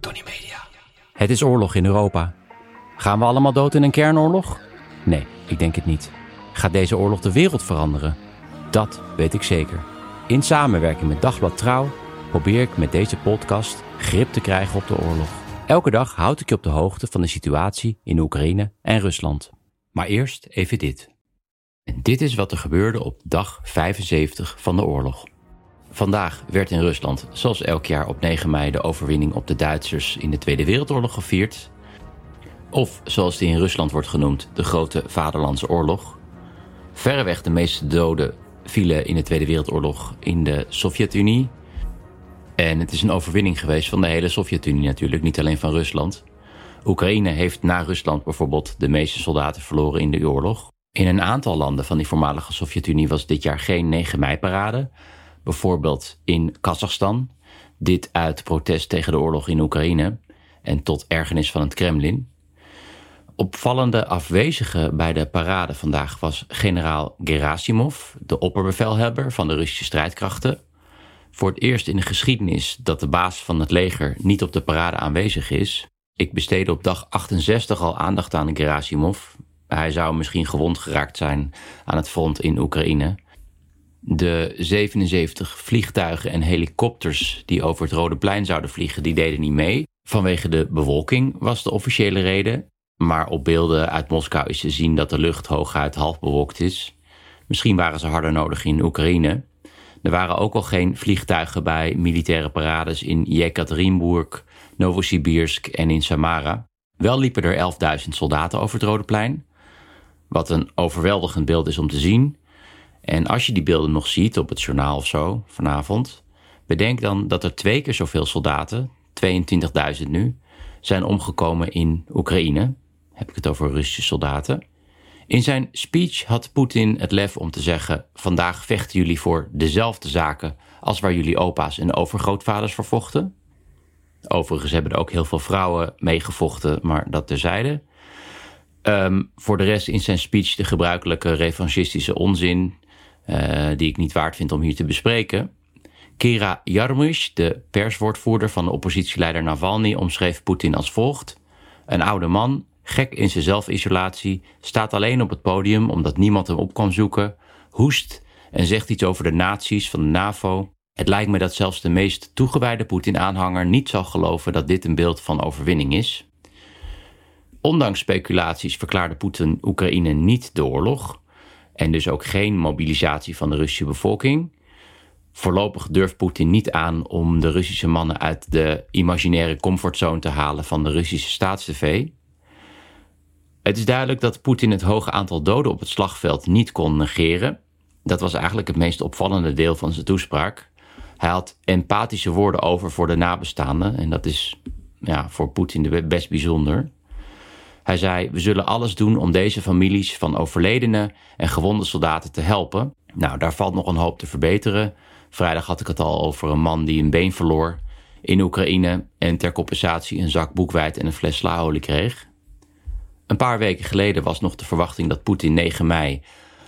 Tony Media. Het is oorlog in Europa. Gaan we allemaal dood in een kernoorlog? Nee, ik denk het niet. Gaat deze oorlog de wereld veranderen? Dat weet ik zeker. In samenwerking met Dagblad Trouw probeer ik met deze podcast grip te krijgen op de oorlog. Elke dag houd ik je op de hoogte van de situatie in Oekraïne en Rusland. Maar eerst even dit. En dit is wat er gebeurde op dag 75 van de oorlog. Vandaag werd in Rusland, zoals elk jaar op 9 mei, de overwinning op de Duitsers in de Tweede Wereldoorlog gevierd. Of zoals die in Rusland wordt genoemd, de Grote Vaderlandse Oorlog. Verreweg de meeste doden vielen in de Tweede Wereldoorlog in de Sovjet-Unie. En het is een overwinning geweest van de hele Sovjet-Unie natuurlijk, niet alleen van Rusland. Oekraïne heeft na Rusland bijvoorbeeld de meeste soldaten verloren in de oorlog. In een aantal landen van die voormalige Sovjet-Unie was dit jaar geen 9 mei-parade. Bijvoorbeeld in Kazachstan. Dit uit protest tegen de oorlog in Oekraïne en tot ergernis van het Kremlin. Opvallende afwezige bij de parade vandaag was generaal Gerasimov, de opperbevelhebber van de Russische strijdkrachten. Voor het eerst in de geschiedenis dat de baas van het leger niet op de parade aanwezig is. Ik besteedde op dag 68 al aandacht aan Gerasimov. Hij zou misschien gewond geraakt zijn aan het front in Oekraïne. De 77 vliegtuigen en helikopters die over het Rode Plein zouden vliegen, die deden niet mee. Vanwege de bewolking was de officiële reden. Maar op beelden uit Moskou is te zien dat de lucht hooguit half bewolkt is. Misschien waren ze harder nodig in Oekraïne. Er waren ook al geen vliegtuigen bij militaire parades in Yekaterinburg, Novosibirsk en in Samara. Wel liepen er 11.000 soldaten over het Rode Plein. Wat een overweldigend beeld is om te zien. En als je die beelden nog ziet op het journaal of zo vanavond, bedenk dan dat er twee keer zoveel soldaten, 22.000 nu, zijn omgekomen in Oekraïne. Heb ik het over Russische soldaten. In zijn speech had Poetin het lef om te zeggen: Vandaag vechten jullie voor dezelfde zaken als waar jullie opa's en overgrootvaders voor vochten. Overigens hebben er ook heel veel vrouwen meegevochten, maar dat terzijde. Um, voor de rest in zijn speech de gebruikelijke revanchistische onzin, uh, die ik niet waard vind om hier te bespreken. Kira Yarmysh, de perswoordvoerder van de oppositieleider Navalny, omschreef Poetin als volgt: Een oude man, gek in zijn zelfisolatie, staat alleen op het podium omdat niemand hem op kwam zoeken, hoest en zegt iets over de naties van de NAVO. Het lijkt me dat zelfs de meest toegewijde Poetin-aanhanger niet zal geloven dat dit een beeld van overwinning is. Ondanks speculaties verklaarde Poetin Oekraïne niet de oorlog en dus ook geen mobilisatie van de Russische bevolking. Voorlopig durft Poetin niet aan om de Russische mannen uit de imaginaire comfortzone te halen van de Russische staatstv. Het is duidelijk dat Poetin het hoge aantal doden op het slagveld niet kon negeren. Dat was eigenlijk het meest opvallende deel van zijn toespraak. Hij had empathische woorden over voor de nabestaanden en dat is ja, voor Poetin best bijzonder. Hij zei: We zullen alles doen om deze families van overledene en gewonde soldaten te helpen. Nou, daar valt nog een hoop te verbeteren. Vrijdag had ik het al over een man die een been verloor in Oekraïne en ter compensatie een zak boekwijd en een fles slaolie kreeg. Een paar weken geleden was nog de verwachting dat Poetin 9 mei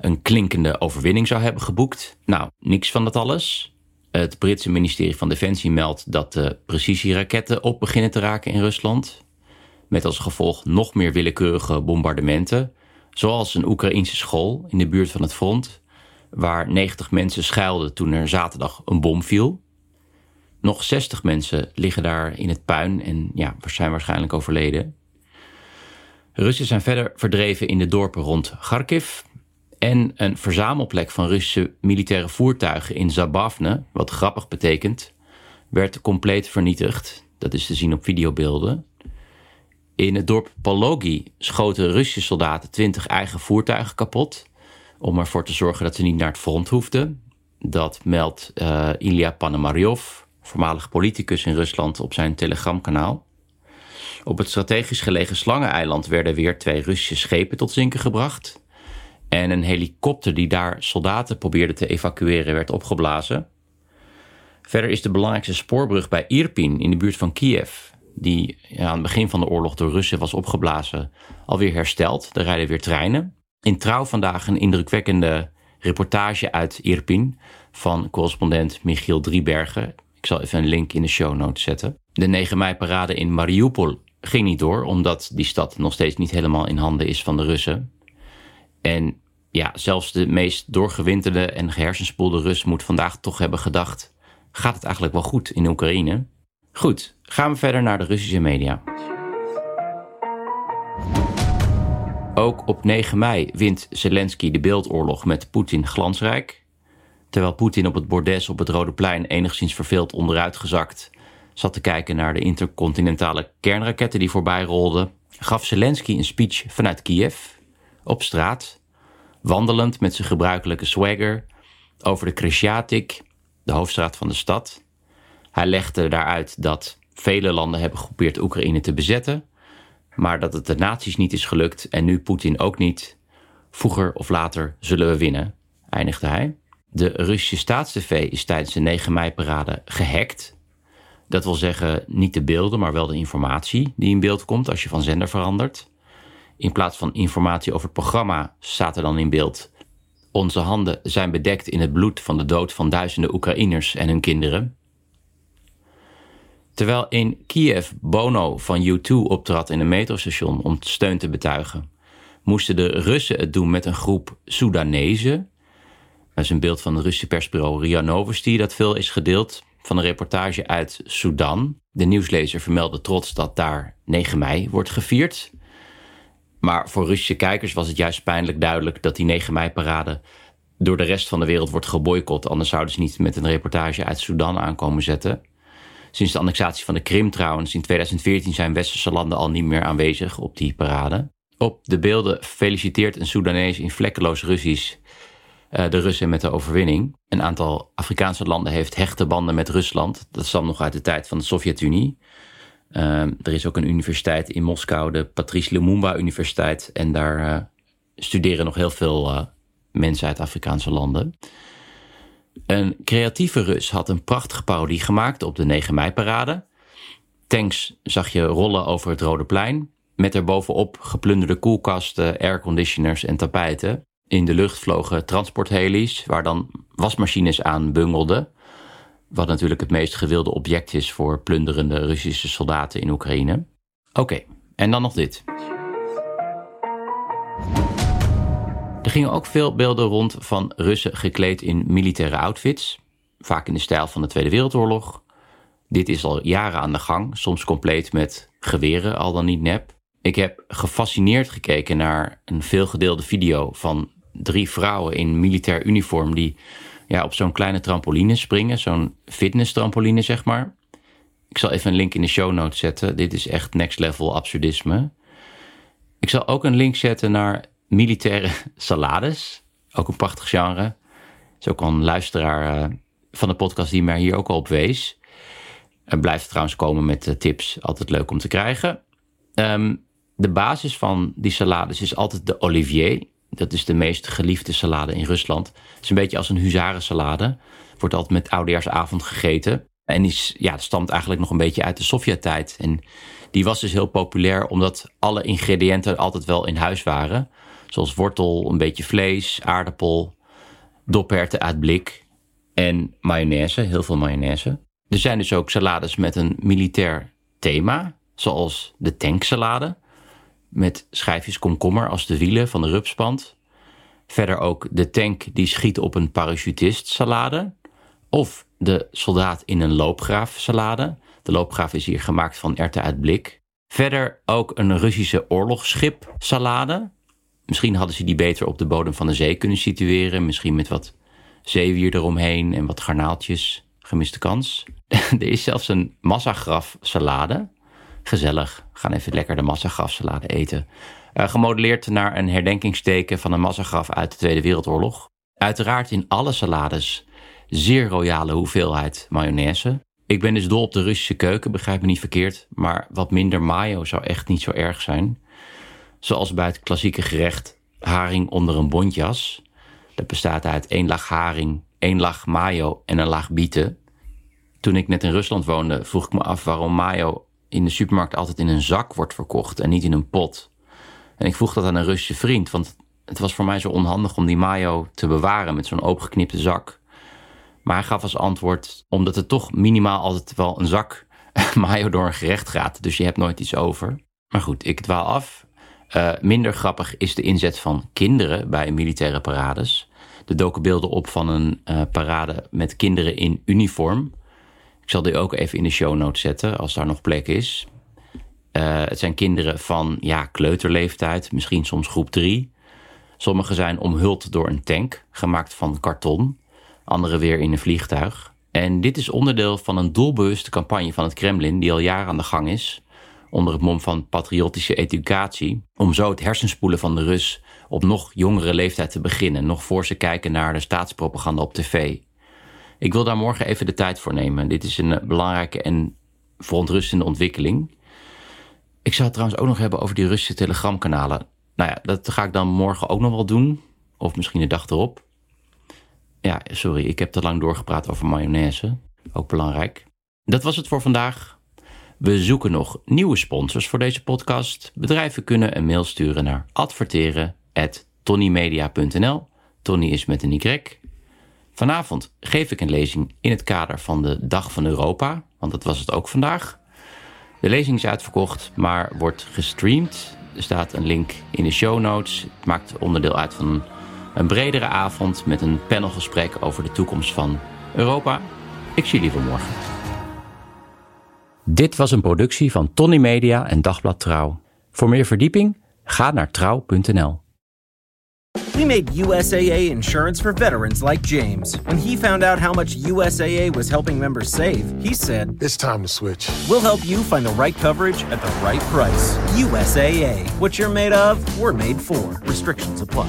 een klinkende overwinning zou hebben geboekt. Nou, niks van dat alles. Het Britse ministerie van Defensie meldt dat de precisieraketten op beginnen te raken in Rusland. Met als gevolg nog meer willekeurige bombardementen. Zoals een Oekraïnse school in de buurt van het front, waar 90 mensen schuilden toen er zaterdag een bom viel. Nog 60 mensen liggen daar in het puin en ja, zijn waarschijnlijk overleden. Russen zijn verder verdreven in de dorpen rond Kharkiv. En een verzamelplek van Russische militaire voertuigen in Zabavne, wat grappig betekent, werd compleet vernietigd. Dat is te zien op videobeelden. In het dorp Palogi schoten Russische soldaten 20 eigen voertuigen kapot. Om ervoor te zorgen dat ze niet naar het front hoefden. Dat meldt uh, Ilya Panamaryov, voormalig politicus in Rusland, op zijn telegramkanaal. Op het strategisch gelegen Slangeneiland werden weer twee Russische schepen tot zinken gebracht. En een helikopter die daar soldaten probeerde te evacueren werd opgeblazen. Verder is de belangrijkste spoorbrug bij Irpin in de buurt van Kiev, die aan het begin van de oorlog door Russen was opgeblazen, alweer hersteld. Er rijden weer treinen. In trouw vandaag een indrukwekkende reportage uit Irpin van correspondent Michiel Driebergen. Ik zal even een link in de show notes zetten. De 9 mei parade in Mariupol ging niet door, omdat die stad nog steeds niet helemaal in handen is van de Russen. En ja, zelfs de meest doorgewinterde en gehersenspoelde Rus moet vandaag toch hebben gedacht: gaat het eigenlijk wel goed in Oekraïne? Goed, gaan we verder naar de Russische media. Ook op 9 mei wint Zelensky de beeldoorlog met Poetin glansrijk. Terwijl Poetin op het bordes op het Rode Plein enigszins verveeld onderuitgezakt zat te kijken naar de intercontinentale kernraketten die voorbij rolden, gaf Zelensky een speech vanuit Kiev, op straat, wandelend met zijn gebruikelijke swagger, over de Kresiatik, de hoofdstraat van de stad. Hij legde daaruit dat vele landen hebben geprobeerd Oekraïne te bezetten, maar dat het de naties niet is gelukt en nu Poetin ook niet. Vroeger of later zullen we winnen, eindigde hij. De Russische staatstv is tijdens de 9 mei-parade gehackt dat wil zeggen niet de beelden, maar wel de informatie die in beeld komt als je van zender verandert. In plaats van informatie over het programma staat er dan in beeld. Onze handen zijn bedekt in het bloed van de dood van duizenden Oekraïners en hun kinderen. Terwijl in Kiev Bono van U2 optrad in een metrostation om steun te betuigen, moesten de Russen het doen met een groep Soedanezen. Dat is een beeld van het Russische persbureau RIA Novosti dat veel is gedeeld van een reportage uit Sudan. De nieuwslezer vermeldde trots dat daar 9 mei wordt gevierd. Maar voor Russische kijkers was het juist pijnlijk duidelijk dat die 9 mei-parade door de rest van de wereld wordt geboycott. Anders zouden ze niet met een reportage uit Sudan aankomen zetten. Sinds de annexatie van de Krim trouwens in 2014 zijn westerse landen al niet meer aanwezig op die parade. Op de beelden feliciteert een Soedanees in vlekkeloos Russisch eh, de Russen met de overwinning. Een aantal Afrikaanse landen heeft hechte banden met Rusland. Dat stamt nog uit de tijd van de Sovjet-Unie. Ehm, er is ook een universiteit in Moskou, de Patrice Lumumba Universiteit. En daar uh, studeren nog heel veel mensen uit Afrikaanse landen. Een creatieve Rus had een prachtige parodie gemaakt op de 9 mei-parade. Tanks zag je rollen over het Rode Plein. Met erbovenop geplunderde koelkasten, airconditioners en tapijten. In de lucht vlogen transportheli's, waar dan wasmachines aan bungelden. Wat natuurlijk het meest gewilde object is voor plunderende Russische soldaten in Oekraïne. Oké, en dan nog dit. Er gingen ook veel beelden rond van Russen gekleed in militaire outfits, vaak in de stijl van de Tweede Wereldoorlog. Dit is al jaren aan de gang, soms compleet met geweren, al dan niet nep. Ik heb gefascineerd gekeken naar een veelgedeelde video van drie vrouwen in militair uniform die ja, op zo'n kleine trampoline springen. Zo'n fitness trampoline, zeg maar. Ik zal even een link in de show notes zetten. Dit is echt next level absurdisme. Ik zal ook een link zetten naar militaire salades. Ook een prachtig genre. Zo kan luisteraar uh, van de podcast die mij hier ook al op wees. En blijft trouwens komen met uh, tips. Altijd leuk om te krijgen. Um, de basis van die salades is altijd de olivier. Dat is de meest geliefde salade in Rusland. Het is een beetje als een huzarensalade. Wordt altijd met oudejaarsavond gegeten. En is, ja, stamt eigenlijk nog een beetje uit de Sovjet-tijd. En die was dus heel populair omdat alle ingrediënten altijd wel in huis waren. Zoals wortel, een beetje vlees, aardappel, dopherten uit blik. en mayonaise, heel veel mayonaise. Er zijn dus ook salades met een militair thema, zoals de tanksalade, met schijfjes komkommer als de wielen van de rupspand. Verder ook de tank die schiet op een parachutist salade, of de soldaat in een loopgraaf salade. De loopgraaf is hier gemaakt van erten uit blik. Verder ook een Russische oorlogsschip salade. Misschien hadden ze die beter op de bodem van de zee kunnen situeren. Misschien met wat zeewier eromheen en wat garnaaltjes. Gemiste kans. er is zelfs een massagraf salade. Gezellig. Gaan even lekker de massagraf salade eten. Uh, gemodelleerd naar een herdenkingsteken van een massagraf uit de Tweede Wereldoorlog. Uiteraard in alle salades zeer royale hoeveelheid mayonaise. Ik ben dus dol op de Russische keuken, begrijp me niet verkeerd. Maar wat minder mayo zou echt niet zo erg zijn. Zoals bij het klassieke gerecht haring onder een bontjas. Dat bestaat uit één laag haring, één laag mayo en een laag bieten. Toen ik net in Rusland woonde, vroeg ik me af waarom mayo in de supermarkt altijd in een zak wordt verkocht en niet in een pot. En ik vroeg dat aan een Russische vriend, want het was voor mij zo onhandig om die mayo te bewaren met zo'n opengeknipte zak. Maar hij gaf als antwoord, omdat er toch minimaal altijd wel een zak mayo door een gerecht gaat. Dus je hebt nooit iets over. Maar goed, ik dwaal af. Uh, minder grappig is de inzet van kinderen bij militaire parades. Er doken beelden op van een uh, parade met kinderen in uniform. Ik zal die ook even in de show notes zetten, als daar nog plek is. Uh, het zijn kinderen van ja, kleuterleeftijd, misschien soms groep drie. Sommigen zijn omhuld door een tank, gemaakt van karton andere weer in een vliegtuig. En dit is onderdeel van een doelbewuste campagne van het Kremlin die al jaren aan de gang is, onder het mom van patriotische educatie, om zo het hersenspoelen van de Rus op nog jongere leeftijd te beginnen, nog voor ze kijken naar de staatspropaganda op tv. Ik wil daar morgen even de tijd voor nemen. Dit is een belangrijke en verontrustende ontwikkeling. Ik zou het trouwens ook nog hebben over die Russische telegramkanalen. Nou ja, dat ga ik dan morgen ook nog wel doen. Of misschien de dag erop. Ja, sorry, ik heb te lang doorgepraat over mayonaise. Ook belangrijk. Dat was het voor vandaag. We zoeken nog nieuwe sponsors voor deze podcast. Bedrijven kunnen een mail sturen naar adverteren.tonnymedia.nl. Tony is met een Y. Vanavond geef ik een lezing in het kader van de Dag van Europa, want dat was het ook vandaag. De lezing is uitverkocht, maar wordt gestreamd. Er staat een link in de show notes. Het maakt onderdeel uit van een bredere avond met een panelgesprek over de toekomst van Europa. Ik zie jullie voor morgen. Dit was een productie van Tony Media en Dagblad Trouw. Voor meer verdieping ga naar trouw.nl. We made USAA insurance for veterans like James. When he found out how much USAA was helping members save, he said, It's time to switch. We'll help you find the right coverage at the right price. USAA. What you're made of, we're made for. Restrictions apply.